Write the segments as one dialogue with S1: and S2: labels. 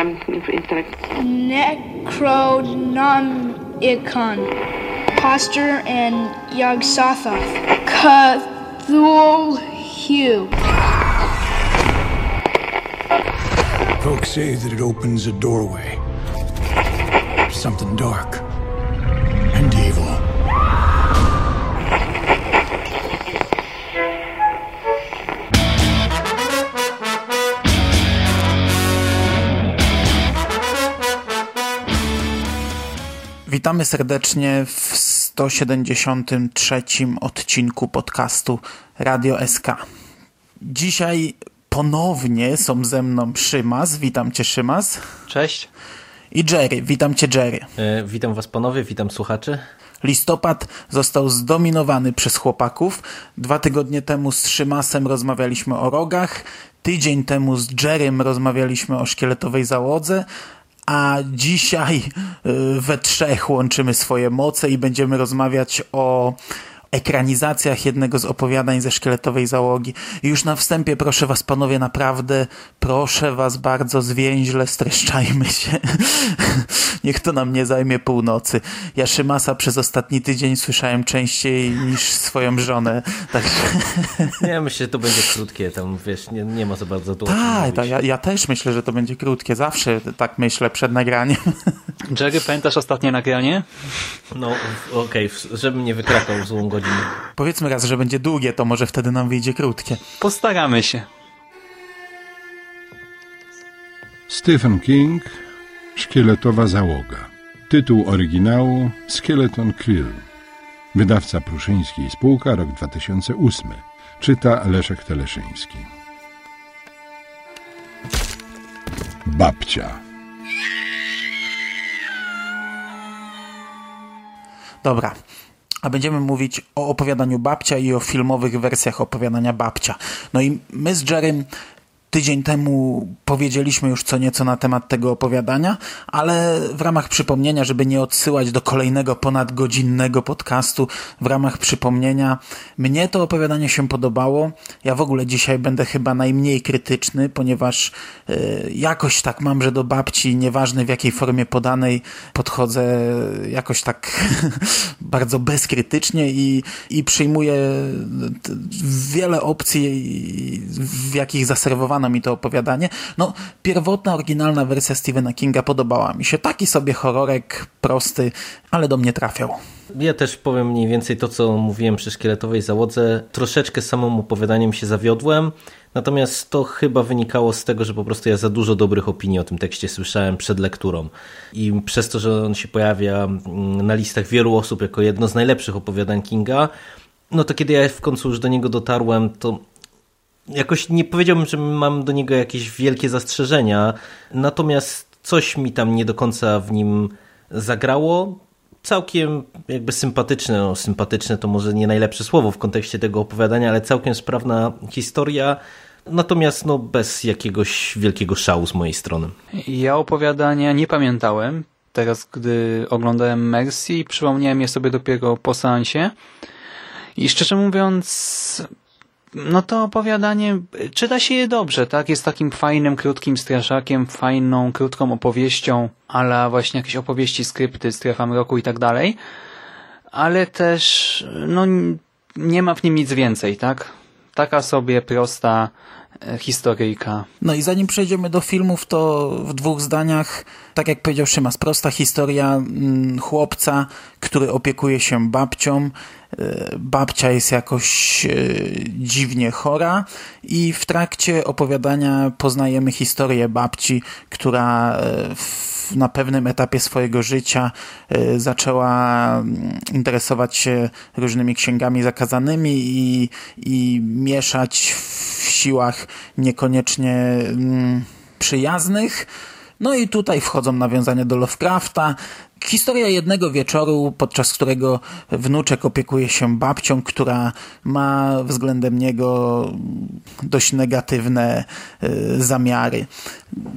S1: um, intellect.
S2: Necronomicon. Posture and Yog-Sothoth. Cthulhu.
S3: Folks say that it opens a doorway. Something dark
S4: Witamy serdecznie w 173 odcinku podcastu Radio SK. Dzisiaj ponownie są ze mną Szymas. Witam cię, Szymas.
S5: Cześć.
S4: I Jerry. Witam cię, Jerry.
S5: E, witam was panowie, witam słuchaczy.
S4: Listopad został zdominowany przez chłopaków. Dwa tygodnie temu z Szymasem rozmawialiśmy o rogach. Tydzień temu z Jerrym rozmawialiśmy o szkieletowej załodze, a dzisiaj y, we trzech łączymy swoje moce i będziemy rozmawiać o ekranizacjach jednego z opowiadań ze szkieletowej załogi. Już na wstępie proszę was panowie naprawdę, proszę was bardzo zwięźle, streszczajmy się. Niech to nam nie zajmie północy. Ja Szymasa przez ostatni tydzień słyszałem częściej niż swoją żonę. Także...
S5: Nie, myślę, że to będzie krótkie, tam wiesz, nie, nie ma za bardzo tu
S4: Tak, ta, ja, ja też myślę, że to będzie krótkie. Zawsze tak myślę przed nagraniem.
S6: Jerry, pamiętasz ostatnie nagranie?
S5: No, okej, okay, żebym nie wykrakał złą godzinę.
S4: Powiedzmy raz, że będzie długie, to może wtedy nam wyjdzie krótkie.
S6: Postaramy się.
S7: Stephen King, Szkieletowa załoga. Tytuł oryginału Skeleton Quill. Wydawca Pruszyński Spółka, rok 2008. Czyta Leszek Teleszyński. Babcia.
S4: Dobra, a będziemy mówić o opowiadaniu babcia i o filmowych wersjach opowiadania babcia. No i my z Jerem Tydzień temu powiedzieliśmy już co nieco na temat tego opowiadania, ale w ramach przypomnienia, żeby nie odsyłać do kolejnego ponadgodzinnego podcastu, w ramach przypomnienia, mnie to opowiadanie się podobało. Ja w ogóle dzisiaj będę chyba najmniej krytyczny, ponieważ yy, jakoś tak mam, że do babci, nieważne w jakiej formie podanej, podchodzę jakoś tak bardzo bezkrytycznie i, i przyjmuję wiele opcji, w jakich zaserwowano podobano mi to opowiadanie. No, pierwotna, oryginalna wersja Stephena Kinga podobała mi się. Taki sobie horrorek prosty, ale do mnie trafiał.
S5: Ja też powiem mniej więcej to, co mówiłem przy szkieletowej załodze. Troszeczkę samym opowiadaniem się zawiodłem, natomiast to chyba wynikało z tego, że po prostu ja za dużo dobrych opinii o tym tekście słyszałem przed lekturą. I przez to, że on się pojawia mm, na listach wielu osób jako jedno z najlepszych opowiadań Kinga, no to kiedy ja w końcu już do niego dotarłem, to jakoś nie powiedziałbym, że mam do niego jakieś wielkie zastrzeżenia, natomiast coś mi tam nie do końca w nim zagrało. Całkiem jakby sympatyczne, no sympatyczne to może nie najlepsze słowo w kontekście tego opowiadania, ale całkiem sprawna historia. Natomiast no, bez jakiegoś wielkiego szału z mojej strony.
S6: Ja opowiadania nie pamiętałem. Teraz, gdy oglądałem Mercy, przypomniałem je sobie dopiero po seansie. I szczerze mówiąc, no to opowiadanie, czyta się je dobrze, tak? Jest takim fajnym, krótkim straszakiem, fajną, krótką opowieścią, ale właśnie jakieś opowieści, skrypty, strefa mroku i tak dalej. Ale też, no, nie ma w nim nic więcej, tak? Taka sobie prosta historyjka.
S4: No i zanim przejdziemy do filmów, to w dwóch zdaniach, tak jak powiedział Szymas, prosta historia mm, chłopca, który opiekuje się babcią, babcia jest jakoś e, dziwnie chora i w trakcie opowiadania poznajemy historię babci, która e, na pewnym etapie swojego życia e, zaczęła mm, interesować się różnymi księgami zakazanymi i, i mieszać w siłach niekoniecznie mm, przyjaznych. No i tutaj wchodzą nawiązania do Lovecrafta, Historia jednego wieczoru, podczas którego wnuczek opiekuje się babcią, która ma względem niego dość negatywne y, zamiary.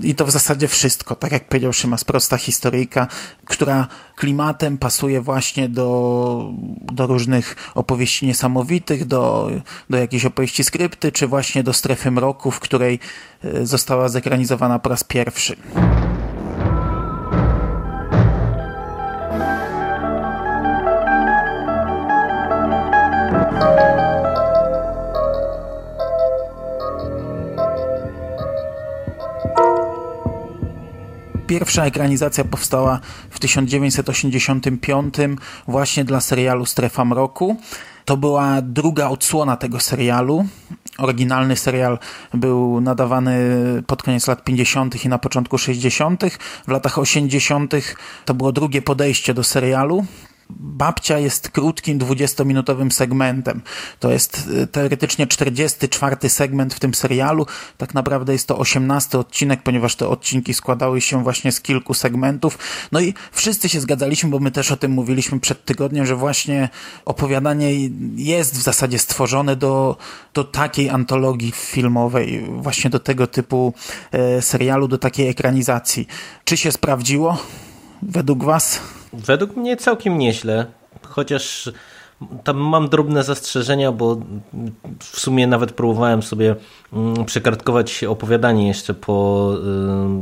S4: I to w zasadzie wszystko. Tak jak powiedział Szymas, prosta historyjka, która klimatem pasuje właśnie do, do różnych opowieści niesamowitych, do, do jakiejś opowieści skrypty, czy właśnie do strefy mroku, w której y, została zekranizowana po raz pierwszy. Pierwsza ekranizacja powstała w 1985 właśnie dla serialu Strefa Mroku. To była druga odsłona tego serialu. Oryginalny serial był nadawany pod koniec lat 50. i na początku 60. W latach 80. to było drugie podejście do serialu. Babcia jest krótkim, 20-minutowym segmentem. To jest y, teoretycznie 44 segment w tym serialu. Tak naprawdę jest to 18 odcinek, ponieważ te odcinki składały się właśnie z kilku segmentów. No i wszyscy się zgadzaliśmy, bo my też o tym mówiliśmy przed tygodniem, że właśnie opowiadanie jest w zasadzie stworzone do, do takiej antologii filmowej, właśnie do tego typu e, serialu, do takiej ekranizacji. Czy się sprawdziło według Was?
S5: Według mnie całkiem nieźle, chociaż tam mam drobne zastrzeżenia, bo w sumie nawet próbowałem sobie mm, przekartkować opowiadanie jeszcze po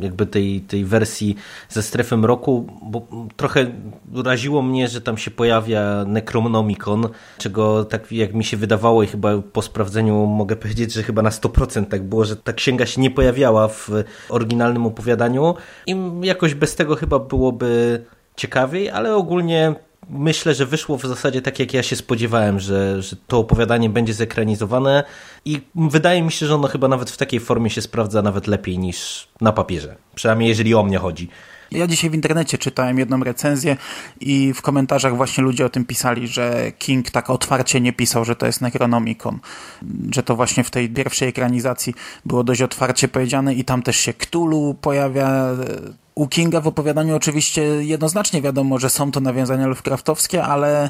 S5: y, jakby tej, tej wersji ze strefy mroku, bo trochę raziło mnie, że tam się pojawia Necronomicon, czego tak jak mi się wydawało i chyba po sprawdzeniu mogę powiedzieć, że chyba na 100% tak było, że ta księga się nie pojawiała w oryginalnym opowiadaniu. I jakoś bez tego chyba byłoby ciekawiej, ale ogólnie myślę, że wyszło w zasadzie tak, jak ja się spodziewałem, że, że to opowiadanie będzie zekranizowane i wydaje mi się, że ono chyba nawet w takiej formie się sprawdza nawet lepiej niż na papierze. Przynajmniej jeżeli o mnie chodzi.
S4: Ja dzisiaj w internecie czytałem jedną recenzję i w komentarzach właśnie ludzie o tym pisali, że King tak otwarcie nie pisał, że to jest Necronomicon, że to właśnie w tej pierwszej ekranizacji było dość otwarcie powiedziane i tam też się Cthulhu pojawia, u Kinga w opowiadaniu oczywiście jednoznacznie wiadomo, że są to nawiązania Lovecraftowskie, ale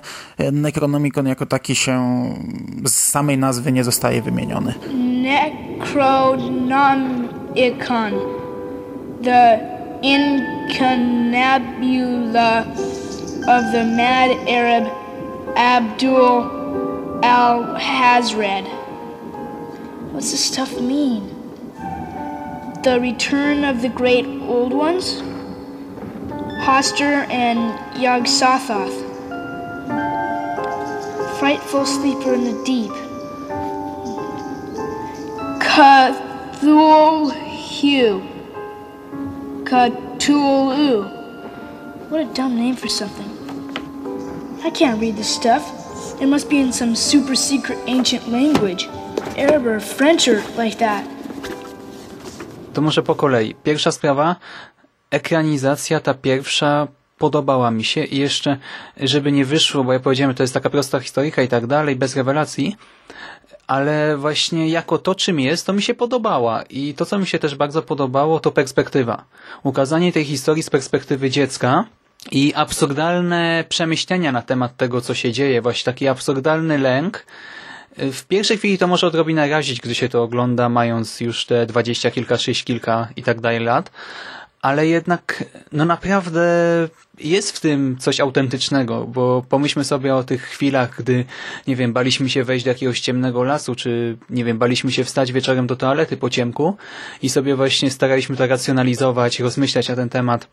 S4: Necronomicon jako taki się z samej nazwy nie zostaje wymieniony.
S2: Necronomicon. The incunabula of the mad Arab Abdul al-Hazred. What's this stuff mean? The Return of the Great Old Ones, Hoster and Yog-Sothoth, Frightful Sleeper in the Deep, Cthulhu, What a dumb name for something. I can't read this stuff. It must be in some super secret ancient language, Arab or French or like that.
S6: To może po kolei. Pierwsza sprawa, ekranizacja ta pierwsza podobała mi się i jeszcze, żeby nie wyszło, bo ja powiedziałem, że to jest taka prosta historyjka i tak dalej, bez rewelacji, ale właśnie jako to, czym jest, to mi się podobała. I to, co mi się też bardzo podobało, to perspektywa. Ukazanie tej historii z perspektywy dziecka i absurdalne przemyślenia na temat tego, co się dzieje, właśnie taki absurdalny lęk, w pierwszej chwili to może odrobinę razić, gdy się to ogląda, mając już te dwadzieścia kilka, sześć kilka i tak dalej lat, ale jednak no naprawdę jest w tym coś autentycznego, bo pomyślmy sobie o tych chwilach, gdy, nie wiem, baliśmy się wejść do jakiegoś ciemnego lasu, czy, nie wiem, baliśmy się wstać wieczorem do toalety po ciemku i sobie właśnie staraliśmy to racjonalizować, rozmyślać na ten temat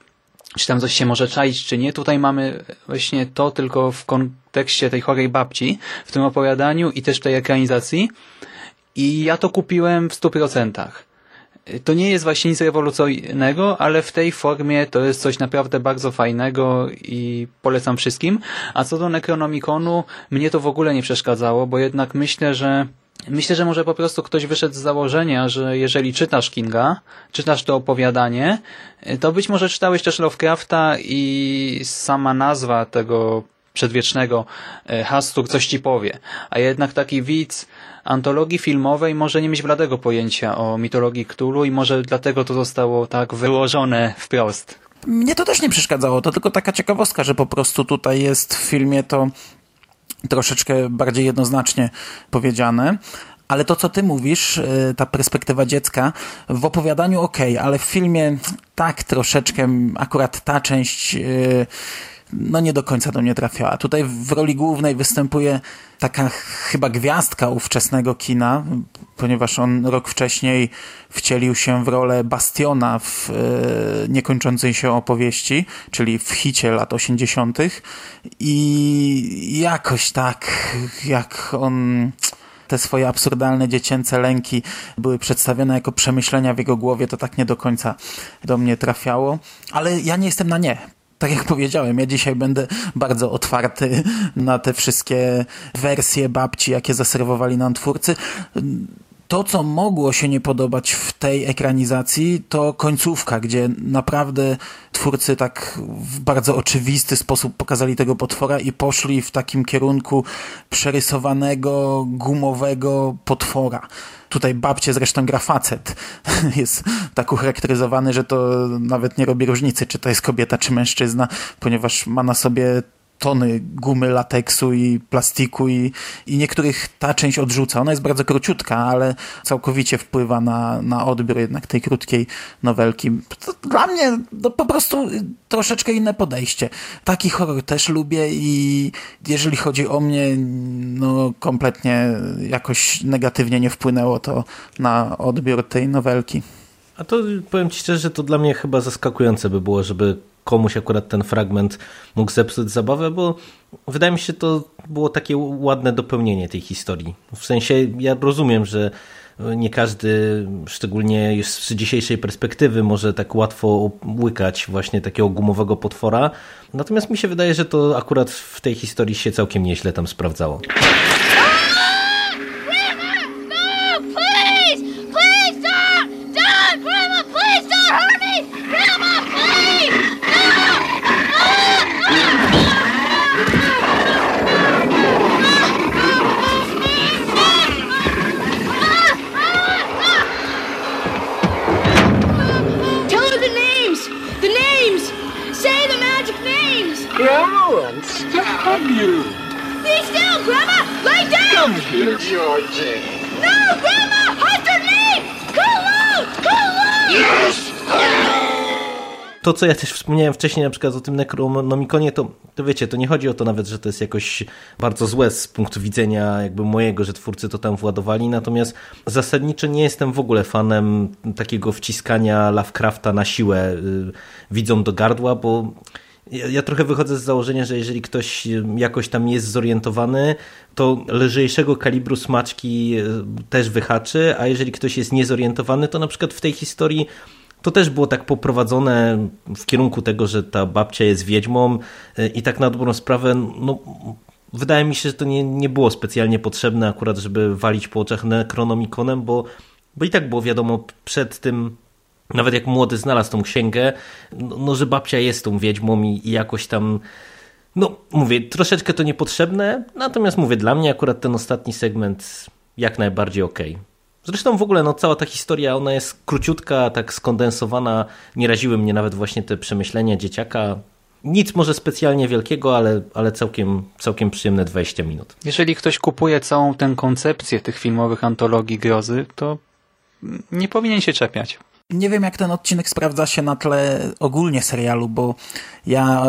S6: czy tam coś się może czaić, czy nie. Tutaj mamy właśnie to tylko w kontekście tej chorej babci, w tym opowiadaniu i też tej ekranizacji. I ja to kupiłem w stu procentach. To nie jest właśnie nic rewolucyjnego, ale w tej formie to jest coś naprawdę bardzo fajnego i polecam wszystkim. A co do Necronomiconu, mnie to w ogóle nie przeszkadzało, bo jednak myślę, że Myślę, że może po prostu ktoś wyszedł z założenia, że jeżeli czytasz Kinga, czytasz to opowiadanie, to być może czytałeś też Lovecrafta i sama nazwa tego przedwiecznego e, Hastur coś ci powie. A jednak taki widz antologii filmowej może nie mieć bladego pojęcia o mitologii Cthulhu i może dlatego to zostało tak wyłożone wprost.
S4: Mnie to też nie przeszkadzało, to tylko taka ciekawostka, że po prostu tutaj jest w filmie to troszeczkę bardziej jednoznacznie powiedziane. Ale to, co ty mówisz, y, ta perspektywa dziecka, w opowiadaniu ok, ale w filmie tak troszeczkę, akurat ta część y, no nie do końca do mnie trafiała. Tutaj w roli głównej występuje taka chyba gwiazdka ówczesnego kina, ponieważ on rok wcześniej wcielił się w rolę Bastiona w e, niekończącej się opowieści, czyli w hicie lat 80. I jakoś tak, jak on te swoje absurdalne dziecięce lęki były przedstawione jako przemyślenia w jego głowie, to tak nie do końca do mnie trafiało. Ale ja nie jestem na nie tak jak powiedziałem, ja dzisiaj będę bardzo otwarty na te wszystkie wersje babci, jakie zaserwowali nam twórcy. To, co mogło się nie podobać w tej ekranizacji, to końcówka, gdzie naprawdę twórcy tak w bardzo oczywisty sposób pokazali tego potwora i poszli w takim kierunku przerysowanego, gumowego potwora. Tutaj babcie zresztą gra facet. Jest tak ucharakteryzowany, że to nawet nie robi różnicy, czy to jest kobieta, czy mężczyzna, ponieważ ma na sobie tony gumy, lateksu i plastiku i, i niektórych ta część odrzuca. Ona jest bardzo króciutka, ale całkowicie wpływa na, na odbiór jednak tej krótkiej nowelki. To dla mnie no, po prostu troszeczkę inne podejście. Taki horror też lubię i jeżeli chodzi o mnie, no kompletnie jakoś negatywnie nie wpłynęło to na odbiór tej nowelki.
S5: A to powiem Ci szczerze, że to dla mnie chyba zaskakujące by było, żeby komuś akurat ten fragment mógł zepsuć zabawę, bo wydaje mi się, to było takie ładne dopełnienie tej historii. W sensie ja rozumiem, że nie każdy, szczególnie już z dzisiejszej perspektywy, może tak łatwo łykać właśnie takiego gumowego potwora. Natomiast mi się wydaje, że to akurat w tej historii się całkiem nieźle tam sprawdzało. To, co ja też wspomniałem wcześniej, na przykład o tym Necronomikonie, to, to wiecie, to nie chodzi o to nawet, że to jest jakoś bardzo złe z punktu widzenia jakby mojego, że twórcy to tam władowali, natomiast zasadniczo nie jestem w ogóle fanem takiego wciskania Lovecrafta na siłę yy, widzą do gardła, bo ja, trochę wychodzę z założenia, że jeżeli ktoś jakoś tam jest zorientowany, to lżejszego kalibru smaczki e, też wyhaczy, a jeżeli ktoś jest niezorientowany, to na przykład w tej historii to też było tak poprowadzone w kierunku tego, że ta babcia jest wiedźmą e, i tak na dobrą sprawę, no wydaje mi się, że to nie, nie było specjalnie potrzebne akurat, żeby walić po oczach Necronomikonem, bo, bo i tak było wiadomo przed tym nawet jak młody znalazł tą księgę, no, no że babcia jest tą wiedźmą i, i jakoś tam no, mówię, troszeczkę to niepotrzebne, natomiast mówię, dla mnie akurat ten ostatni segment jak najbardziej okej. Zresztą w ogóle no, cała ta historia, ona jest króciutka, tak skondensowana, nie raziły mnie nawet właśnie te przemyślenia dzieciaka. Nic może specjalnie wielkiego, ale, ale całkiem, całkiem przyjemne 20 minut.
S6: Jeżeli ktoś kupuje całą tę koncepcję tych filmowych antologii grozy, to nie powinien się czepiać.
S4: Nie wiem, jak ten odcinek sprawdza się na tle ogólnie serialu, bo ja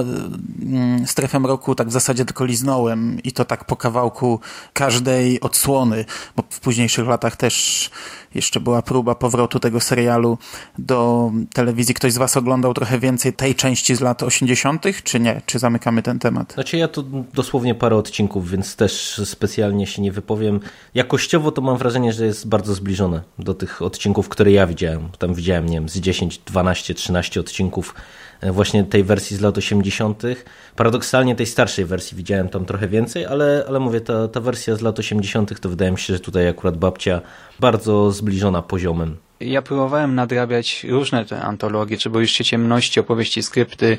S4: mm, strefę roku tak w zasadzie tylko liznąłem i to tak po kawałku każdej odsłony, bo w późniejszych latach też jeszcze była próba powrotu tego serialu do telewizji. Ktoś z Was oglądał trochę więcej tej części z lat 80., czy nie? Czy zamykamy ten temat?
S5: Znaczy, ja to dosłownie parę odcinków, więc też specjalnie się nie wypowiem. Jakościowo to mam wrażenie, że jest bardzo zbliżone do tych odcinków, które ja widziałem. Tam widziałem, nie wiem, z 10, 12, 13 odcinków E, właśnie tej wersji z lat 80. Paradoksalnie tej starszej wersji widziałem tam trochę więcej, ale, ale mówię, ta, ta wersja z lat 80. to wydaje mi się, że tutaj akurat babcia bardzo zbliżona poziomem
S6: ja próbowałem nadrabiać różne te antologie, czy Boisz ciemności, opowieści, skrypty,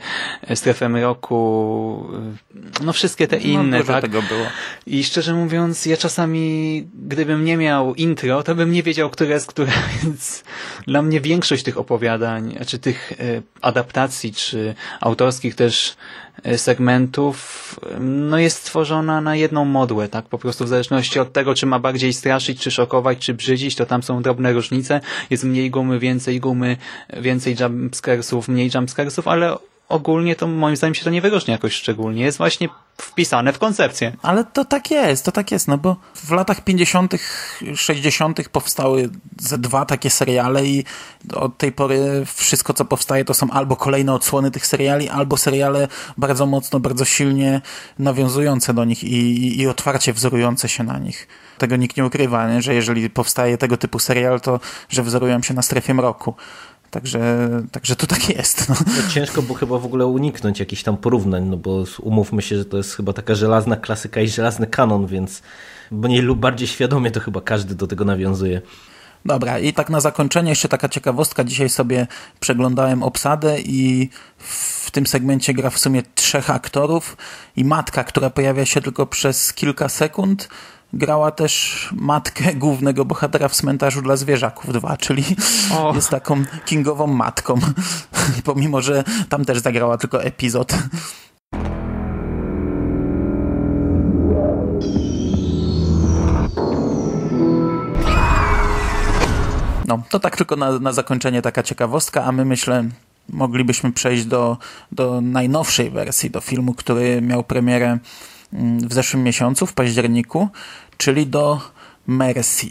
S6: strefę mroku, e, no wszystkie te no, inne.
S4: No, tak? tego było.
S6: I szczerze mówiąc, ja czasami, gdybym nie miał intro, to bym nie wiedział, które jest które, więc dla mnie większość tych opowiadań, czy tych e, adaptacji, czy autorskich też E, segmentów no jest stworzona na jedną modłę, tak? Po prostu w zależności od tego, czy ma bardziej straszyć, czy szokować, czy brzydzić, to tam są drobne różnice. Jest mniej gumy, więcej gumy, więcej jumpscaresów, mniej jumpscaresów, ale ogólnie to moim zdaniem się to nie wyróżnia jakoś szczególnie. Jest właśnie wpisane w koncepcję.
S4: Ale to tak jest, to tak jest, no bo w latach 50., 60. powstały ze dwa takie seriale i od tej pory wszystko, co powstaje, to są albo kolejne odsłony tych seriali, albo seriale bardzo mocno, bardzo silnie nawiązujące do nich i, i otwarcie wzorujące się na nich. Tego nikt nie ukrywa, nie? że jeżeli powstaje tego typu serial, to że wzorują się na strefie mroku. Także, także to tak jest. No.
S5: No ciężko było chyba w ogóle uniknąć jakichś tam porównań, no bo umówmy się, że to jest chyba taka żelazna klasyka i żelazny kanon, więc mniej lub bardziej świadomie to chyba każdy do tego nawiązuje.
S4: Dobra, i tak na zakończenie jeszcze taka ciekawostka. Dzisiaj sobie przeglądałem obsadę i w tym segmencie gra w sumie trzech aktorów i matka, która pojawia się tylko przez kilka sekund, grała też matkę głównego bohatera w cmentarzu dla zwierzaków 2, czyli jest taką kingową matką, pomimo, że tam też zagrała tylko epizod. No, to tak tylko na, na zakończenie taka ciekawostka, a my myślę, moglibyśmy przejść do, do najnowszej wersji, do filmu, który miał premierę w zeszłym miesiącu, w październiku, czyli do Mercy.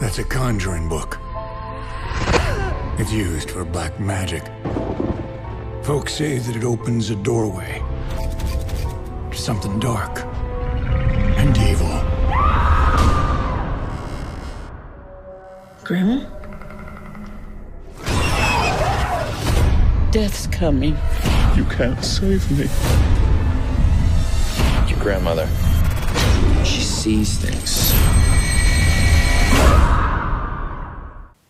S3: That's a conjuring book. It's used for black magic. Folks say that it opens a doorway to something dark and evil.
S8: Grandma? Death's coming.
S9: You can't save me.
S10: Grandmother. She sees things.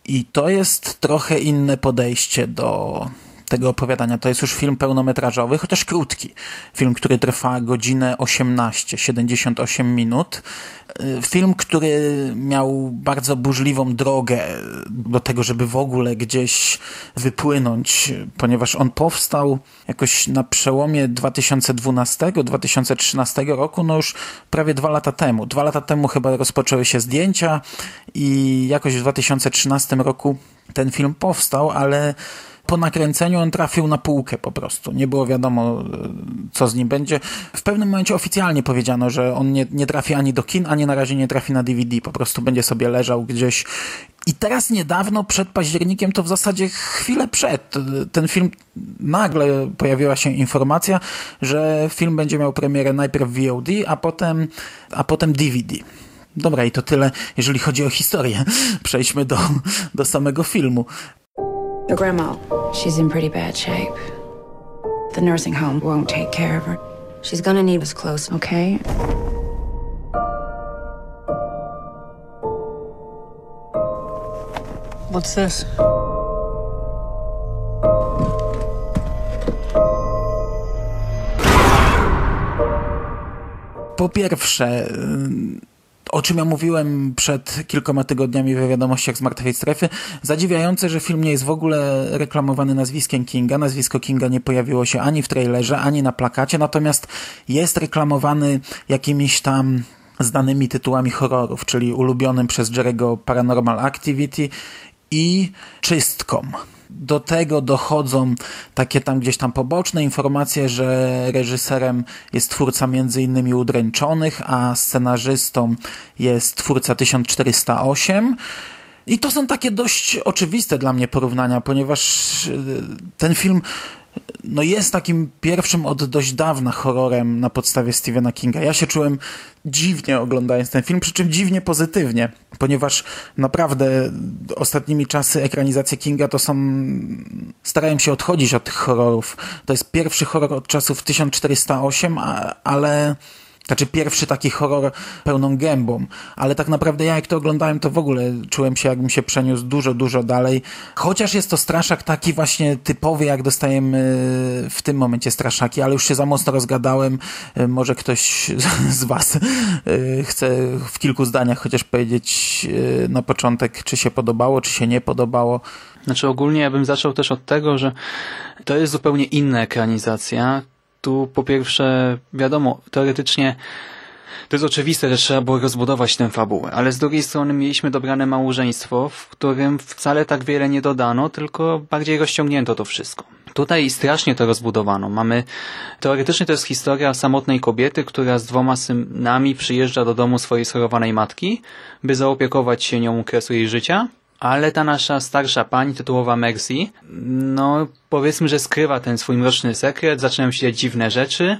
S4: I to jest trochę inne podejście do tego opowiadania. To jest już film pełnometrażowy, chociaż krótki. Film, który trwa godzinę 18, 78 minut. Y, film, który miał bardzo burzliwą drogę do tego, żeby w ogóle gdzieś wypłynąć, ponieważ on powstał jakoś na przełomie 2012-2013 roku, no już prawie dwa lata temu. Dwa lata temu chyba rozpoczęły się zdjęcia i jakoś w 2013 roku ten film powstał, ale po nakręceniu on trafił na półkę po prostu. Nie było wiadomo, co z nim będzie. W pewnym momencie oficjalnie powiedziano, że on nie, nie trafi ani do kin, ani na razie nie trafi na DVD. Po prostu będzie sobie leżał gdzieś. I teraz niedawno, przed październikiem, to w zasadzie chwilę przed, ten film nagle pojawiła się informacja, że film będzie miał premierę najpierw VOD, a potem, a potem DVD. Dobra, i to tyle, jeżeli chodzi o historię. Przejdźmy do, do samego filmu.
S11: Your grandma, she's in pretty bad shape. The nursing home won't take care of her. She's gonna need us close, okay?
S8: What's this?
S4: Po pierwsze, o czym ja mówiłem przed kilkoma tygodniami we wiadomościach z Martwej Strefy. Zadziwiające, że film nie jest w ogóle reklamowany nazwiskiem Kinga. Nazwisko Kinga nie pojawiło się ani w trailerze, ani na plakacie, natomiast jest reklamowany jakimiś tam znanymi tytułami horrorów, czyli ulubionym przez Jerego Paranormal Activity i Czystką. Do tego dochodzą takie tam gdzieś tam poboczne informacje, że reżyserem jest twórca między innymi Udręczonych, a scenarzystą jest twórca 1408. I to są takie dość oczywiste dla mnie porównania, ponieważ e, ten film no jest takim pierwszym od dość dawna horrorem na podstawie Stephena Kinga. Ja się czułem dziwnie oglądając ten film, przy czym dziwnie pozytywnie, ponieważ naprawdę ostatnimi czasy ekranizacje Kinga to są... starają się odchodzić od tych horrorów. To jest pierwszy horror od czasów 1408, ale znaczy pierwszy taki horror pełną gębą, ale tak naprawdę ja jak to oglądałem, to w ogóle czułem się jakbym się przeniósł dużo, dużo dalej. Chociaż jest to straszak taki właśnie typowy, jak dostajemy w tym momencie straszaki, ale już się za mocno rozgadałem. Może ktoś z was e, chce w kilku zdaniach chociaż powiedzieć e, na początek, czy się podobało, czy się nie podobało.
S6: Znaczy ogólnie ja bym zaczął też od tego, że to jest zupełnie inna ekranizacja, tu po pierwsze, wiadomo, teoretycznie to jest oczywiste, że trzeba było rozbudować tę fabułę, ale z drugiej strony mieliśmy dobrane małżeństwo, w którym wcale tak wiele nie dodano, tylko bardziej rozciągnięto to wszystko. Tutaj strasznie to rozbudowano. Mamy, teoretycznie to jest historia samotnej kobiety, która z dwoma synami przyjeżdża do domu swojej schorowanej matki, by zaopiekować się nią kresu jej życia, ale ta nasza starsza pani, tytułowa Mercy, no powiedzmy, że skrywa ten swój mroczny sekret, zaczynają się dziwne rzeczy,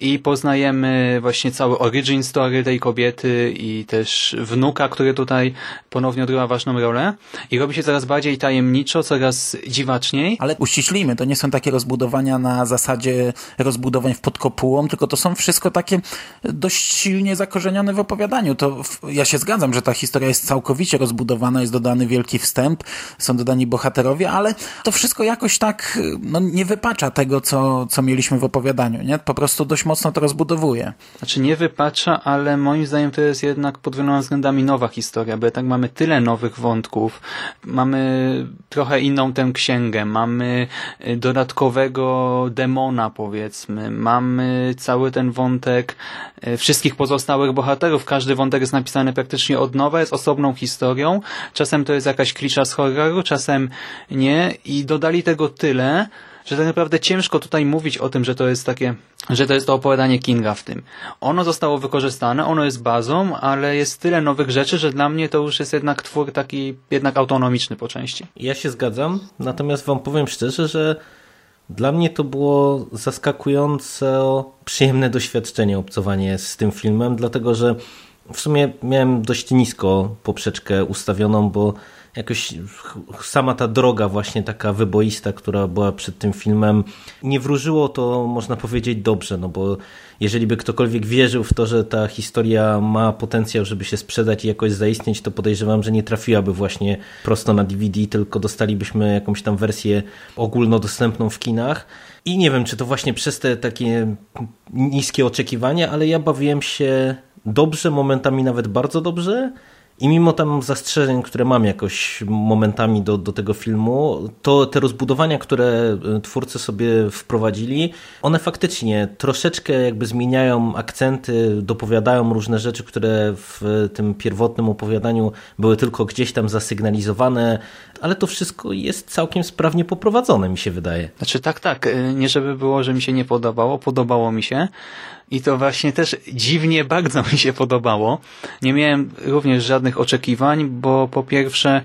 S6: i poznajemy właśnie cały origin story tej kobiety i też wnuka, który tutaj ponownie odgrywa ważną rolę i robi się coraz bardziej tajemniczo, coraz dziwaczniej.
S4: Ale uściślimy, to nie są takie rozbudowania na zasadzie rozbudowań w podkopułą, tylko to są wszystko takie dość silnie zakorzenione w opowiadaniu. To ja się zgadzam, że ta historia jest całkowicie rozbudowana, jest dodany wielki wstęp, są dodani bohaterowie, ale to wszystko jakoś tak no, nie wypacza tego, co, co mieliśmy w opowiadaniu. Nie? Po prostu dość mocno to rozbudowuje.
S6: Znaczy nie wypacza, ale moim zdaniem to jest jednak pod wieloma względami nowa historia, bo jednak mamy tyle nowych wątków, mamy trochę inną tę księgę, mamy y, dodatkowego demona powiedzmy, mamy cały ten wątek y, wszystkich pozostałych bohaterów, każdy wątek jest napisany praktycznie od nowa, jest osobną historią, czasem to jest jakaś klisza z horroru, czasem nie. I dodali tego tyle, że tak naprawdę ciężko tutaj mówić o tym, że to jest takie, że to jest to opowiadanie Kinga w tym. Ono zostało wykorzystane, ono jest bazą, ale jest tyle nowych rzeczy, że dla mnie to już jest jednak twór taki jednak autonomiczny po części.
S5: Ja się zgadzam, natomiast wam powiem szczerze, że dla mnie to było zaskakujące przyjemne doświadczenie obcowanie z tym filmem, dlatego że w sumie miałem dość nisko poprzeczkę ustawioną, bo jakoś sama ta droga właśnie taka wyboista, która była przed tym filmem, nie wróżyło to można powiedzieć dobrze, no bo jeżeli by ktokolwiek wierzył w to, że ta historia ma potencjał, żeby się sprzedać i jakoś zaistnieć, to podejrzewam, że nie trafiłaby właśnie prosto na DVD, tylko dostalibyśmy jakąś tam wersję ogólnodostępną w kinach. I nie wiem, czy to właśnie przez te takie niskie oczekiwania, ale ja bawiłem się dobrze, momentami nawet bardzo dobrze. I mimo tam zastrzeżeń, które mam jakoś momentami do, do tego filmu, to te rozbudowania, które e, twórcy sobie wprowadzili, one faktycznie troszeczkę jakby zmieniają akcenty, dopowiadają różne rzeczy, które w tym pierwotnym opowiadaniu były tylko gdzieś tam zasygnalizowane, ale to wszystko jest całkiem sprawnie poprowadzone, mi się wydaje.
S6: Znaczy tak, tak. E, nie żeby było, że mi się nie podobało, podobało mi się. I to właśnie też dziwnie bardzo mi się podobało. Nie miałem również żadnych oczekiwań, bo po pierwsze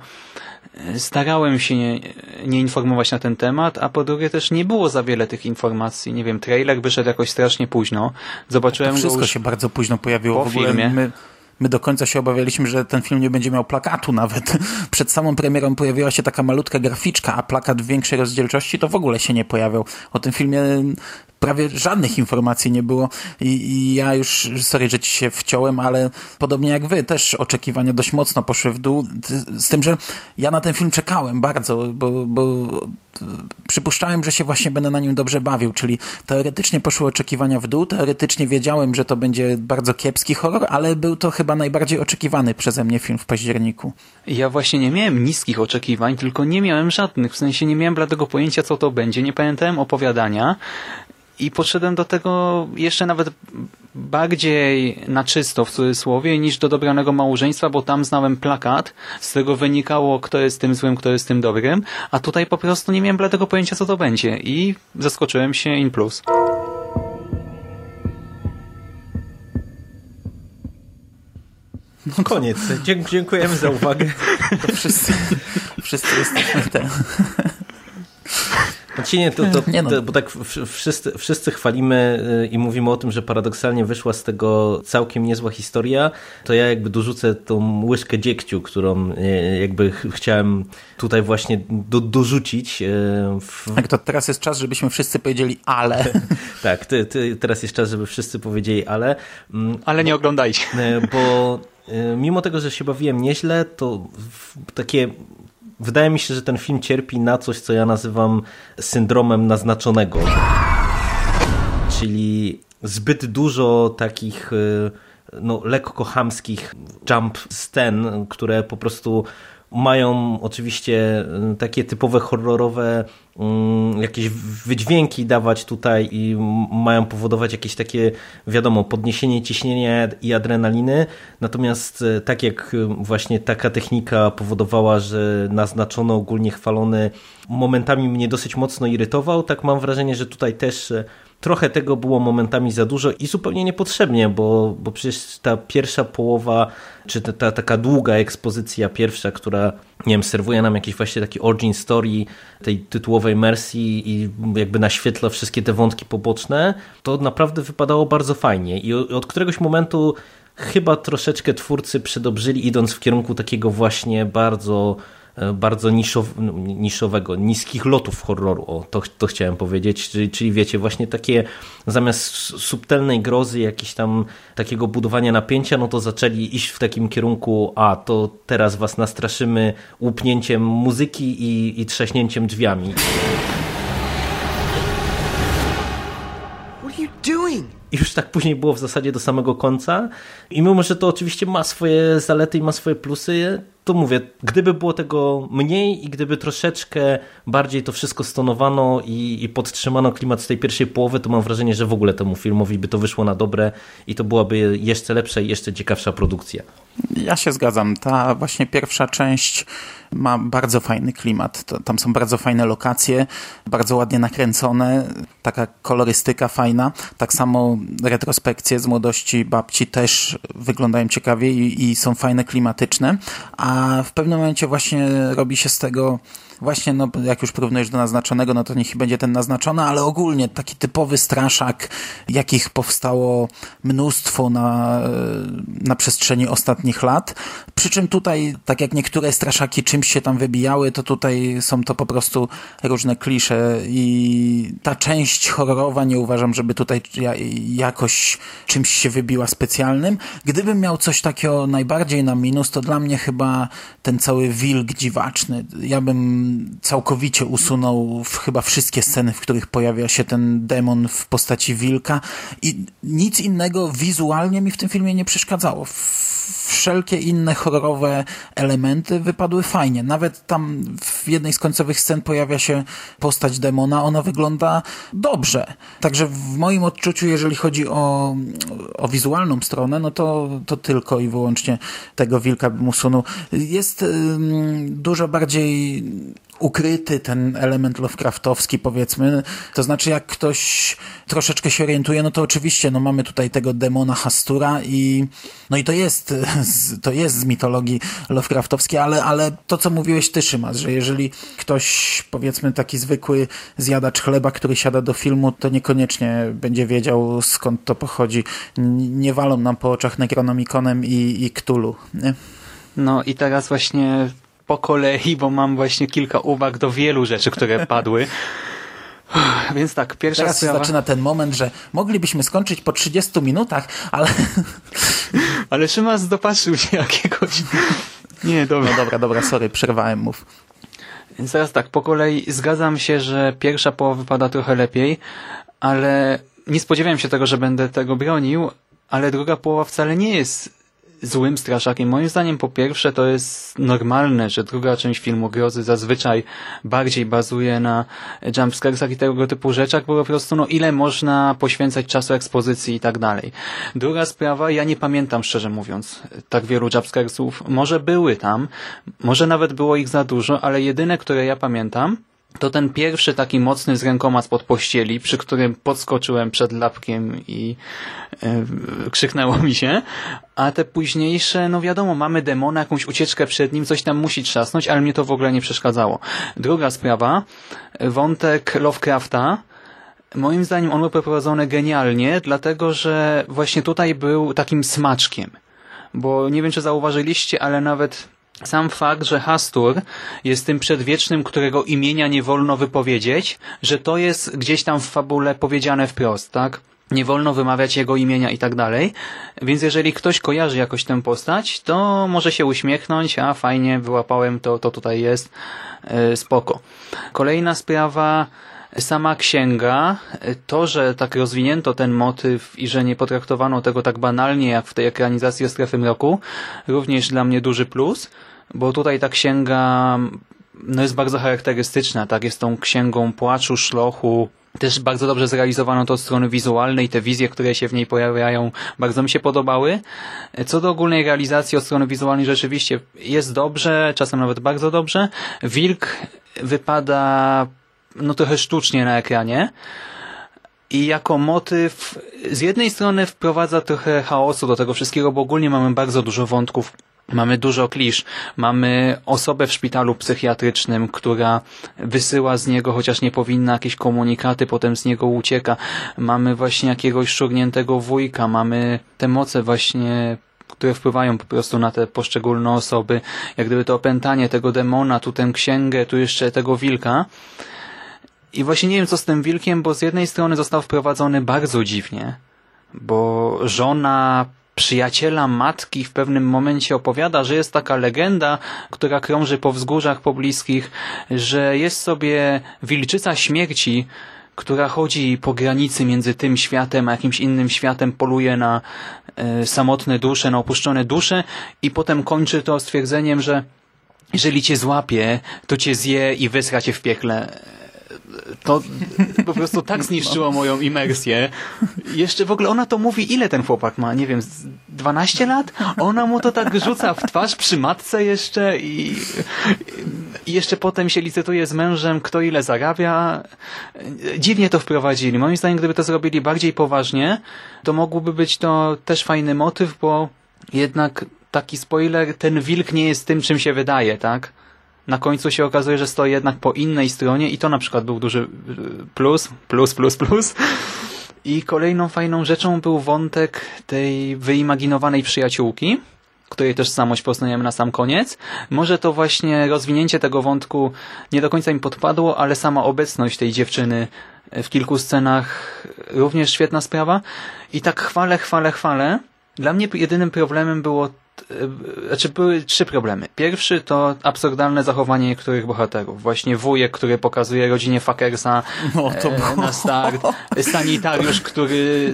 S6: e, starałem się nie, nie, informować na ten temat, a po drugie też nie było za wiele tych informacji. Nie wiem, trailer wyszedł jakoś strasznie późno. Zobaczyłem
S4: to wszystko się bardzo późno pojawiło.
S6: Po
S4: w ogóle
S6: filmie.
S4: My My do końca się obawialiśmy, że ten film nie będzie miał plakatu nawet. Przed samą premierą pojawiła się taka malutka graficzka, a plakat w większej rozdzielczości to w ogóle się nie pojawiał. O tym filmie prawie żadnych informacji nie było I, i, ja już, sorry, że ci się wciąłem, ale podobnie jak wy, też oczekiwania dość mocno poszły w dół, z tym, że ja na ten film czekałem bardzo, bo, bo przypuszczałem, że się właśnie będę na nim dobrze bawił, czyli teoretycznie poszły oczekiwania w dół, teoretycznie wiedziałem, że to będzie bardzo kiepski horror, ale był to chyba najbardziej oczekiwany przeze mnie film w październiku.
S6: Ja właśnie nie miałem niskich oczekiwań, tylko nie miałem żadnych, w sensie nie miałem dlatego pojęcia, co to będzie, nie pamiętałem opowiadania i podszedłem do tego jeszcze nawet bardziej na czysto w cudzysłowie niż do dobranego małżeństwa, bo tam znałem plakat, z którego wynikało kto jest tym złym, kto jest tym dobrym, a tutaj po prostu nie miałem bladego pojęcia co to będzie i zaskoczyłem się in plus.
S5: No koniec. Dziękujemy za uwagę.
S4: To wszyscy, wszyscy jesteśmy te.
S5: Znaczy nie, to, to, nie no. to, bo tak wszyscy, wszyscy chwalimy y, i mówimy o tym, że paradoksalnie wyszła z tego całkiem niezła historia, to ja jakby dorzucę tą łyżkę dziegciu, którą y, jakby chciałem tutaj właśnie do, dorzucić. Y,
S4: w... Tak, to teraz jest czas, żebyśmy wszyscy powiedzieli ale.
S5: tak, ty, ty, teraz jest czas, żeby wszyscy powiedzieli ale.
S6: Mm, ale nie oglądajcie.
S5: Bo mimo tego, że się bawiłem nieźle, to takie wydaje mi się, że ten film cierpi na coś, co ja nazywam syndromem naznaczonego. Czyli zbyt dużo takich y, no, lekko chamskich jump scen, które po prostu mają oczywiście y, takie typowe horrorowe jakieś wydźwięki dawać tutaj i mają powodować jakieś takie, wiadomo, podniesienie ciśnienia i adrenaliny. Natomiast y, tak jak właśnie taka technika powodowała, że naznaczony, ogólnie chwalony momentami mnie dosyć mocno irytował, tak mam wrażenie, że tutaj też trochę tego było momentami za dużo i zupełnie niepotrzebnie, bo, bo przecież ta pierwsza połowa, czy ta, ta taka długa ekspozycja pierwsza, która nie wiem, serwuje nam jakiś właśnie taki origin story tej tytułowej Mercy i jakby naświetla wszystkie te wątki poboczne, to naprawdę wypadało bardzo fajnie i od któregoś momentu chyba troszeczkę twórcy przedobrzyli idąc w kierunku takiego właśnie bardzo bardzo niszow, no, niszowego, niskich lotów horroru, o, to, to chciałem powiedzieć, czyli, czyli wiecie, właśnie takie zamiast subtelnej grozy, jakiś tam takiego budowania napięcia, no to zaczęli iść w takim kierunku, a to teraz was nastraszymy łupnięciem muzyki i, i trzaśnięciem drzwiami. I już tak później było w zasadzie do samego końca. I mimo, że to oczywiście ma swoje zalety i ma swoje plusy, to mówię, gdyby było tego mniej i gdyby troszeczkę bardziej to wszystko stonowano i, i podtrzymano klimat z tej pierwszej połowy, to mam wrażenie, że w ogóle temu filmowi by to wyszło na dobre i to byłaby jeszcze lepsza i jeszcze ciekawsza produkcja.
S4: Ja się zgadzam. Ta właśnie pierwsza część ma bardzo fajny klimat. Tam są bardzo fajne lokacje, bardzo ładnie nakręcone, taka kolorystyka fajna. Tak samo retrospekcje z młodości babci też wyglądają ciekawie i, i są fajne, klimatyczne, a w pewnym momencie właśnie robi się z tego właśnie, no, jak już porównujesz do naznaczonego, no to niech będzie ten naznaczony, ale ogólnie taki typowy straszak, jakich powstało mnóstwo na, na przestrzeni ostatnich lat. Przy czym tutaj, tak jak niektóre straszaki czymś się tam wybijały, to tutaj są to po prostu różne klisze i ta część horrorowa nie uważam, żeby tutaj jakoś czymś się wybiła specjalnym. Gdybym miał coś takiego najbardziej na minus, to dla mnie chyba ten cały wilk dziwaczny. Ja bym całkowicie usunął chyba wszystkie sceny, w których pojawia się ten demon w postaci wilka i nic innego wizualnie mi w tym filmie nie przeszkadzało. Wszelkie inne horrorowe elementy wypadły fajnie. Nawet tam w jednej z końcowych scen pojawia się postać demona, ona wygląda dobrze. Także w moim odczuciu, jeżeli chodzi o, o wizualną stronę, no to, to tylko i wyłącznie tego wilka bym usunął. Jest dużo bardziej ukryty ten element Lovecraftowski, powiedzmy. To znaczy, jak ktoś troszeczkę się orientuje, no to oczywiście, no mamy tutaj tego demona Hastura i no i to jest, to jest z mitologii Lovecraftowskiej, ale, ale to, co mówiłeś ty, Szymas, że jeżeli ktoś, powiedzmy, taki zwykły zjadacz chleba, który siada do filmu, to niekoniecznie będzie wiedział, skąd to pochodzi. Nie walą nam po oczach Necronomiconem i, i Cthulhu, nie?
S6: No i teraz właśnie po kolei, bo mam właśnie kilka uwag do wielu rzeczy, które padły. Więc tak, pierwsza
S4: Teraz
S6: sprawa...
S4: zaczyna ten moment, że moglibyśmy skończyć po 30 minutach, ale...
S6: ale Szymas dopatrzył się jakiegoś... Nie, dobra.
S4: No dobra, dobra, sorry, przerwałem, mów.
S6: Więc teraz tak, po kolei zgadzam się, że pierwsza połowa wypada trochę lepiej, ale nie spodziewałem się tego, że będę tego bronił, ale druga połowa wcale nie jest złym straszakiem. Moim zdaniem po pierwsze to jest normalne, że druga część filmu grozy zazwyczaj bardziej bazuje na jumpscaresach i tego typu rzeczach, bo po prostu no ile można poświęcać czasu ekspozycji i tak dalej. Druga sprawa, ja nie pamiętam szczerze mówiąc tak wielu jumpscaresów. Może były tam, może nawet było ich za dużo, ale jedyne, które ja pamiętam to ten pierwszy taki mocny z rękoma spod pościeli, przy którym podskoczyłem przed lapkiem i e, krzyknęło mi się, a te późniejsze, no wiadomo, mamy demona, jakąś ucieczkę przed nim, coś tam musi trzasnąć, ale mnie to w ogóle nie przeszkadzało. Druga sprawa, wątek Lovecrafta, moim zdaniem on był poprowadzony genialnie, dlatego że właśnie tutaj był takim smaczkiem. Bo nie wiem, czy zauważyliście, ale nawet sam fakt, że Hastur jest tym przedwiecznym, którego imienia nie wolno wypowiedzieć, że to jest gdzieś tam w fabule powiedziane wprost, tak? Nie wolno wymawiać jego imienia i tak dalej. Więc jeżeli ktoś kojarzy jakoś tę postać, to może się uśmiechnąć, a fajnie, wyłapałem to, to tutaj jest, yy, spoko. Kolejna sprawa, sama księga, to, że tak rozwinięto ten motyw i że nie potraktowano tego tak banalnie jak w tej ekranizacji o strefy mroku, również dla mnie duży plus bo tutaj ta księga no jest bardzo charakterystyczna, tak? Jest tą księgą płaczu, szlochu, też bardzo dobrze zrealizowano to od strony wizualnej, te wizje, które się w niej pojawiają, bardzo mi się podobały. Co do ogólnej realizacji od strony wizualnej rzeczywiście jest dobrze, czasem nawet bardzo dobrze. Wilk wypada no trochę sztucznie na ekranie i jako motyw z jednej strony wprowadza trochę chaosu do tego wszystkiego, bo ogólnie mamy bardzo dużo wątków Mamy dużo klisz. Mamy osobę w szpitalu psychiatrycznym, która wysyła z niego, chociaż nie powinna, jakieś komunikaty, potem z niego ucieka. Mamy właśnie jakiegoś szurniętego wujka. Mamy te moce właśnie które wpływają po prostu na te poszczególne osoby, jak gdyby to opętanie tego demona, tu tę księgę, tu jeszcze tego wilka. I właśnie nie wiem, co z tym wilkiem, bo z jednej strony został wprowadzony bardzo dziwnie, bo żona przyjaciela matki w pewnym momencie opowiada, że jest taka legenda, która krąży po wzgórzach pobliskich, że jest sobie wilczyca śmierci, która chodzi po granicy między tym światem a jakimś innym światem, poluje na e, samotne dusze, na opuszczone dusze i potem kończy to stwierdzeniem, że jeżeli cię złapie, to cię zje i wysra cię w piekle to po prostu tak zniszczyło moją imersję. Jeszcze w ogóle ona to mówi, ile ten chłopak ma, nie wiem, 12 lat? Ona mu to tak rzuca w twarz przy matce jeszcze i, i jeszcze potem się licytuje z mężem, kto ile zarabia. Dziwnie to wprowadzili. Moim zdaniem, gdyby to zrobili bardziej poważnie, to mógłby być to też fajny motyw, bo jednak taki spoiler, ten wilk nie jest tym, czym się wydaje, tak? Na końcu się okazuje, że stoi jednak po innej stronie i to na przykład był duży plus, plus, plus, plus. I kolejną fajną rzeczą był wątek tej wyimaginowanej przyjaciółki, której też samość poznajemy na sam koniec. Może to właśnie rozwinięcie tego wątku nie do końca mi podpadło, ale sama obecność tej dziewczyny w kilku scenach również świetna sprawa. I tak chwalę, chwalę, chwalę. Dla mnie jedynym problemem było znaczy były trzy problemy. Pierwszy to absurdalne zachowanie niektórych bohaterów. Właśnie wujek, który pokazuje rodzinie Fakersa no, to e, na start. Sanitariusz, który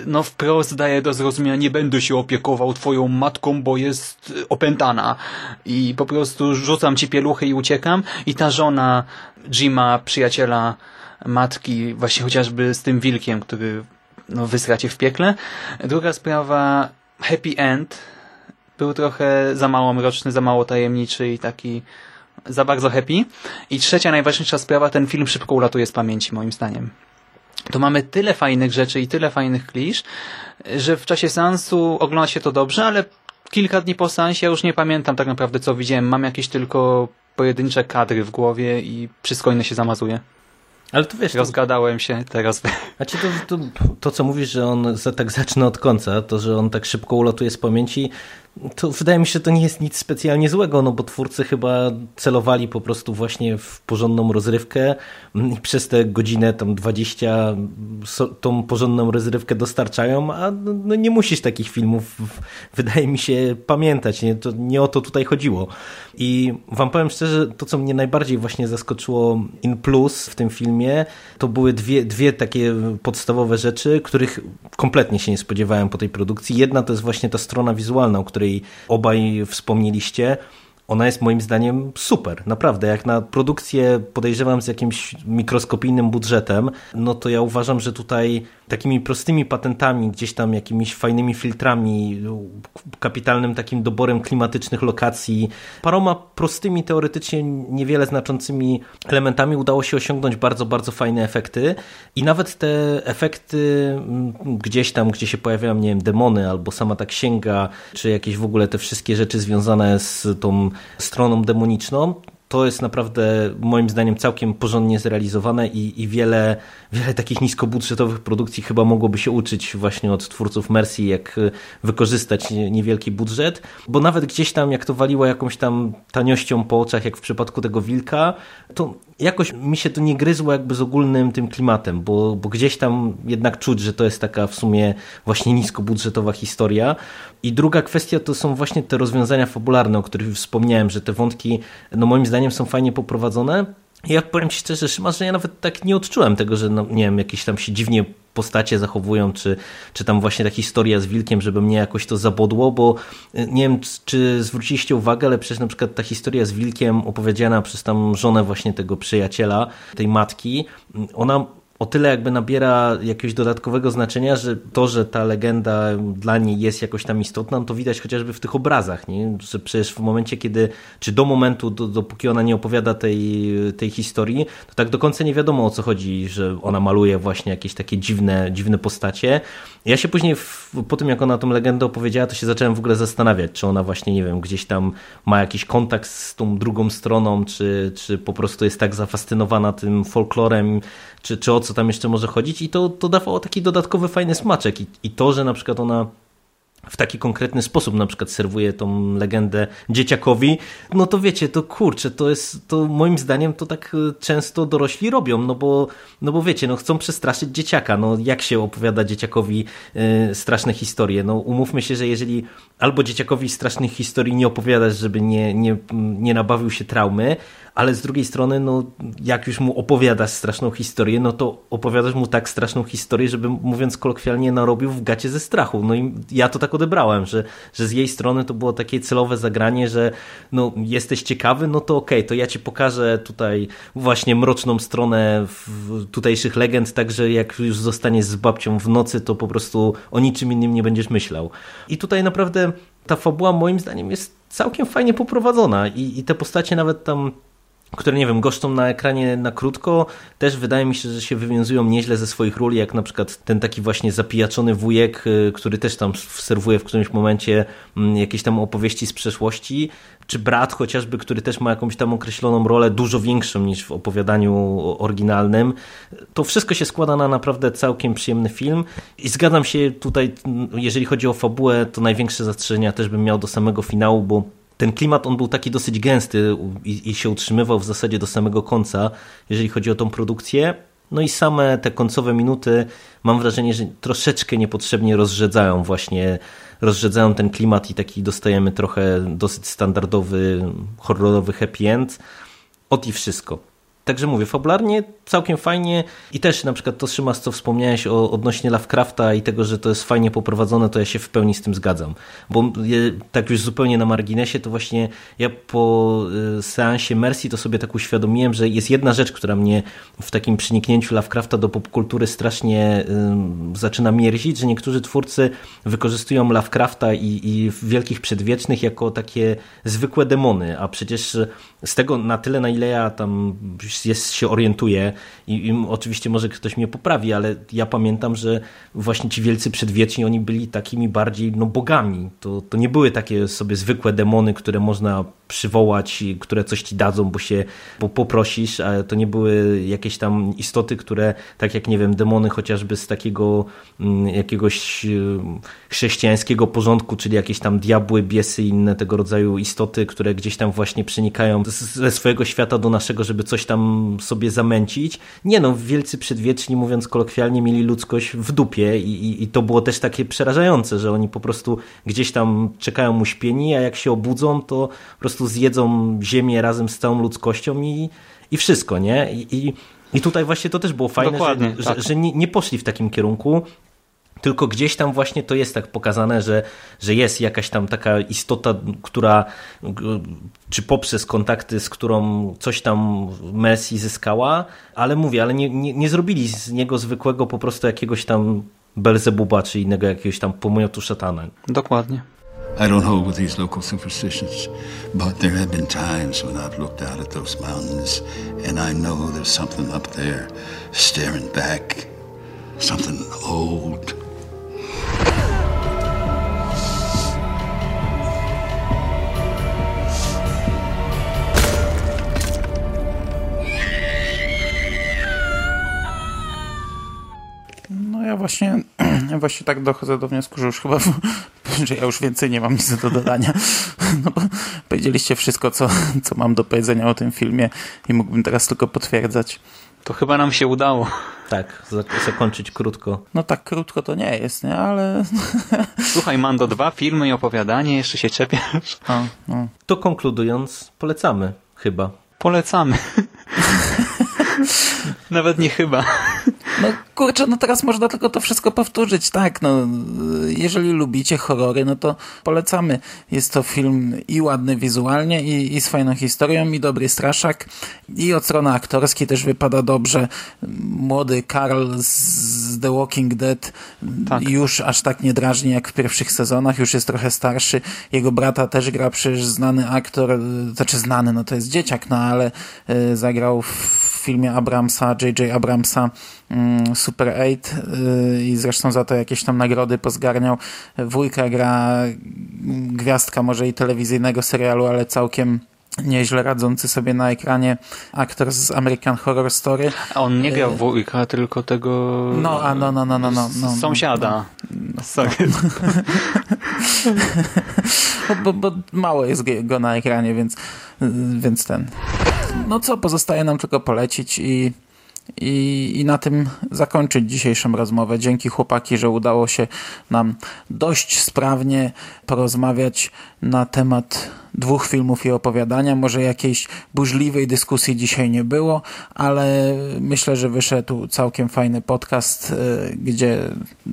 S6: e, no wprost daje do zrozumienia, nie będę się opiekował twoją matką, bo jest opętana. I po prostu rzucam ci pieluchy i uciekam. I ta żona Jima, przyjaciela matki, właśnie chociażby z tym wilkiem, który no, wysracie w piekle. Druga sprawa, happy end, był trochę za mało mroczny, za mało tajemniczy i taki za bardzo happy. I trzecia, najważniejsza sprawa, ten film szybko ulatuje z pamięci, moim zdaniem. To mamy tyle fajnych rzeczy i tyle fajnych klisz, że w czasie seansu ogląda się to dobrze, ale kilka dni po seansie ja już nie pamiętam tak naprawdę co widziałem. Mam jakieś tylko pojedyncze kadry w głowie i wszystko inne się zamazuje. Ale to wiesz... Rozgadałem to... się teraz.
S5: Znaczy to, to, to, co mówisz, że on tak zaczyna od końca, to, że on tak szybko ulatuje z pamięci, to wydaje mi się, że to nie jest nic specjalnie złego, no bo twórcy chyba celowali po prostu właśnie w porządną rozrywkę i przez tę godzinę tam 20 tą porządną rozrywkę dostarczają, a no, no nie musisz takich filmów, wydaje mi się, pamiętać. Nie, to nie o to tutaj chodziło. I wam powiem szczerze, to co mnie najbardziej właśnie zaskoczyło in plus w tym filmie, to były dwie, dwie takie podstawowe rzeczy, których kompletnie się nie spodziewałem po tej produkcji. Jedna to jest właśnie ta strona wizualna, o której której obaj wspomnieliście, ona jest moim zdaniem super, naprawdę. Jak na produkcję podejrzewam z jakimś mikroskopijnym budżetem, no to ja uważam, że tutaj takimi prostymi patentami, gdzieś tam jakimiś fajnymi filtrami, kapitalnym takim doborem klimatycznych lokacji, paroma prostymi, teoretycznie niewiele znaczącymi elementami udało się osiągnąć bardzo, bardzo fajne efekty i nawet te efekty mm, gdzieś tam, gdzie się pojawiają, nie wiem, demony albo sama ta księga, czy jakieś w ogóle te wszystkie rzeczy związane z tą stroną demoniczną, to jest naprawdę moim zdaniem całkiem porządnie zrealizowane i, i wiele, wiele takich niskobudżetowych produkcji chyba mogłoby się uczyć właśnie od twórców Mercy, jak wykorzystać niewielki budżet, bo nawet gdzieś tam jak to waliło jakąś tam taniością po oczach, jak w przypadku tego wilka, to jakoś mi się to nie gryzło jakby z ogólnym tym klimatem, bo, bo gdzieś tam jednak czuć, że to jest taka w sumie właśnie niskobudżetowa historia. I druga kwestia to są właśnie te rozwiązania fabularne, o których wspomniałem, że te wątki no moim zdaniem są fajnie poprowadzone. Ja powiem Ci szczerze, Szyma, że ja nawet tak nie odczułem tego, że no, nie wiem, jakieś tam się dziwnie postacie zachowują, czy, czy tam właśnie ta historia z wilkiem, żeby mnie jakoś to zabodło, bo y, nie wiem, czy zwróciliście uwagę, ale przecież na przykład ta historia z wilkiem opowiedziana przez tam żonę właśnie tego przyjaciela, tej matki, ona o tyle jakby nabiera jakiegoś dodatkowego znaczenia, że to, że ta legenda dla niej jest jakoś tam istotna, no to widać chociażby w tych obrazach, nie? że przecież w momencie, kiedy, czy do momentu, do, dopóki ona nie opowiada tej, tej historii, to tak do końca nie wiadomo o co chodzi, że ona maluje właśnie jakieś takie dziwne, dziwne postacie. Ja się później, w, po tym jak ona tą legendę opowiedziała, to się zacząłem w ogóle zastanawiać, czy ona właśnie, nie wiem, gdzieś tam ma jakiś kontakt z tą drugą stroną, czy, czy po prostu jest tak zafascynowana tym folklorem, czy, czy o co tam jeszcze może chodzić. I to, to dawało taki dodatkowy fajny smaczek. I, i to, że na przykład ona w taki konkretny sposób na przykład serwuje tą legendę dzieciakowi, no to wiecie, to kurczę, to jest, to moim zdaniem to tak e, często dorośli robią, no bo, no bo wiecie, no chcą przestraszyć dzieciaka, no jak się opowiada dzieciakowi y, straszne historie, no umówmy się, że jeżeli albo dzieciakowi strasznych historii nie opowiadasz, żeby nie, nie, nie nabawił się traumy, ale z drugiej strony, no, jak już mu opowiadasz straszną historię, no to opowiadasz mu tak straszną historię, żeby mówiąc kolokwialnie narobił w gacie ze strachu. No i ja to tak odebrałem, że, że z jej strony to było takie celowe zagranie, że no, jesteś ciekawy, no to okej, okay, to ja ci pokażę tutaj właśnie mroczną stronę tutejszych legend, także jak już zostaniesz z babcią w nocy, to po prostu o niczym innym nie będziesz myślał. I tutaj naprawdę ta fabuła moim zdaniem jest całkiem fajnie poprowadzona i, i te postacie nawet tam które, nie wiem, goszczą na ekranie na krótko, też wydaje mi się, że się wywiązują nieźle ze swoich ról, jak na przykład ten taki właśnie zapijaczony wujek, y, który też tam serwuje w którymś momencie mm, jakieś tam opowieści z przeszłości, czy brat chociażby, który też ma jakąś tam określoną rolę, dużo większą niż w opowiadaniu oryginalnym. To wszystko się składa na naprawdę całkiem przyjemny film i zgadzam się tutaj, jeżeli chodzi o fabułę, to największe zastrzeżenia też bym miał do samego finału, bo ten klimat on był taki dosyć gęsty i, i, się utrzymywał w zasadzie do samego końca, jeżeli chodzi o tą produkcję. No i same te końcowe minuty mam wrażenie, że troszeczkę niepotrzebnie rozrzedzają właśnie, rozrzedzają ten klimat i taki dostajemy trochę dosyć standardowy, horrorowy happy end. Od i wszystko. Także mówię, fabularnie całkiem fajnie i też na przykład to Szymas, co wspomniałeś o, odnośnie Lovecrafta i tego, że to jest fajnie poprowadzone, to ja się w pełni z tym zgadzam. Bo tak już zupełnie na marginesie, to właśnie ja po y, seansie Mercy to sobie tak uświadomiłem, że jest jedna rzecz, która mnie w takim przeniknięciu Lovecrafta do popkultury strasznie y, zaczyna mierzić, że niektórzy twórcy wykorzystują Lovecrafta i, i Wielkich Przedwiecznych jako takie zwykłe demony, a przecież z tego na tyle, na ile ja tam jest, się orientuję i, i, oczywiście może ktoś mnie poprawi, ale ja pamiętam, że właśnie ci wielcy przedwieczni, oni byli takimi bardziej no, bogami. To, to nie były takie sobie zwykłe demony, które można przywołać, które coś ci dadzą, bo się bo poprosisz, ale to nie były jakieś tam istoty, które tak jak nie wiem, demony chociażby z takiego mm, jakiegoś y, chrześcijańskiego porządku, czyli jakieś tam diabły, biesy i inne tego rodzaju istoty, które gdzieś tam właśnie przenikają ze swojego świata do naszego, żeby coś tam sobie zamęcić. Nie no, wielcy przedwieczni, mówiąc kolokwialnie, mieli ludzkość w dupie i, i, i to było też takie przerażające, że oni po prostu gdzieś tam czekają uśpieni, a jak się obudzą, to po prostu zjedzą ziemię razem z całą ludzkością i, i wszystko, nie? I, i, i tutaj właśnie to też było fajne, że, tak. że, że nie, nie poszli w takim kierunku, tylko gdzieś tam właśnie to jest tak pokazane, że, że jest jakaś tam taka istota, która czy poprzez kontakty, z którą coś tam Messi zyskała, ale mówię, ale nie, nie, nie zrobili z niego zwykłego po prostu jakiegoś tam Belzebuba, czy innego jakiegoś tam pomiotu szatana.
S6: Dokładnie.
S8: I don't hold with these local superstitions, but there have been times when I've looked out at those mountains and I know there's something up there staring back. Something old.
S4: No ja właśnie, ja właśnie tak dochodzę do wniosku, że już chyba że ja już więcej nie mam nic do dodania. No bo powiedzieliście wszystko, co, co mam do powiedzenia o tym filmie i mógłbym teraz tylko potwierdzać.
S6: To chyba nam się udało.
S5: Tak, zakończyć krótko.
S4: No tak krótko to nie jest, nie? Ale...
S6: Słuchaj, Mando, dwa filmy i opowiadanie, jeszcze się czepiasz. A,
S5: no. To konkludując, polecamy chyba.
S6: Polecamy. Nawet nie chyba.
S4: No kurczę, no teraz można tylko to wszystko powtórzyć, tak, no jeżeli lubicie horrory, no to polecamy. Jest to film i ładny wizualnie, i, i z fajną historią, i dobry straszak, i od strony aktorskiej też wypada dobrze. Młody Karl z The Walking Dead tak. już aż tak nie drażni jak w pierwszych sezonach, już jest trochę starszy. Jego brata też gra przecież znany aktor, znaczy znany, no to jest dzieciak, no ale y, zagrał w filmie Abramsa, J.J. Abramsa Super 8 y, i zresztą za to jakieś tam nagrody pozgarniał. Wujka gra gwiazdka może i telewizyjnego serialu, ale całkiem nieźle radzący sobie na ekranie aktor z American Horror Story.
S6: A on nie grał y, wujka, tylko tego...
S4: No, a no, no, no, no, no, no
S6: Sąsiada. No,
S4: no. bo, bo mało jest go na ekranie, więc, więc ten no co, pozostaje nam tylko polecić i, i, i na tym zakończyć dzisiejszą rozmowę. Dzięki chłopaki, że udało się nam dość sprawnie porozmawiać na temat dwóch filmów i opowiadania. Może jakiejś burzliwej dyskusji dzisiaj nie było, ale myślę, że wyszedł całkiem fajny podcast, y, gdzie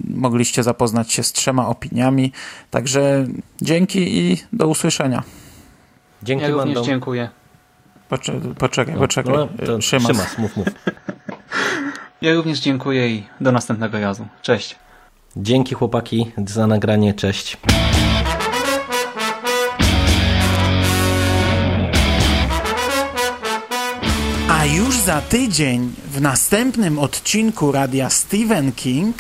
S4: mogliście zapoznać się z trzema opiniami. Także dzięki i do usłyszenia.
S6: Dzięki ja również dziękuję.
S4: Poczekaj, poczekaj, poczekaj. No, to Szymas.
S5: Szymas, mów, mów.
S6: Ja również dziękuję i do następnego razu. Cześć.
S5: Dzięki chłopaki za nagranie. Cześć.
S4: A już za tydzień w następnym odcinku radia Stephen King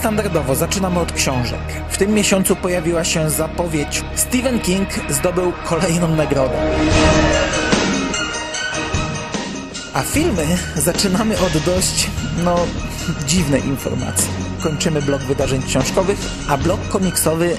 S4: standardowo zaczynamy od książek. W tym miesiącu pojawiła się zapowiedź Stephen King zdobył kolejną nagrodę. A filmy zaczynamy od dość, no, dziwnej informacji. Kończymy blok wydarzeń książkowych, a blok komiksowy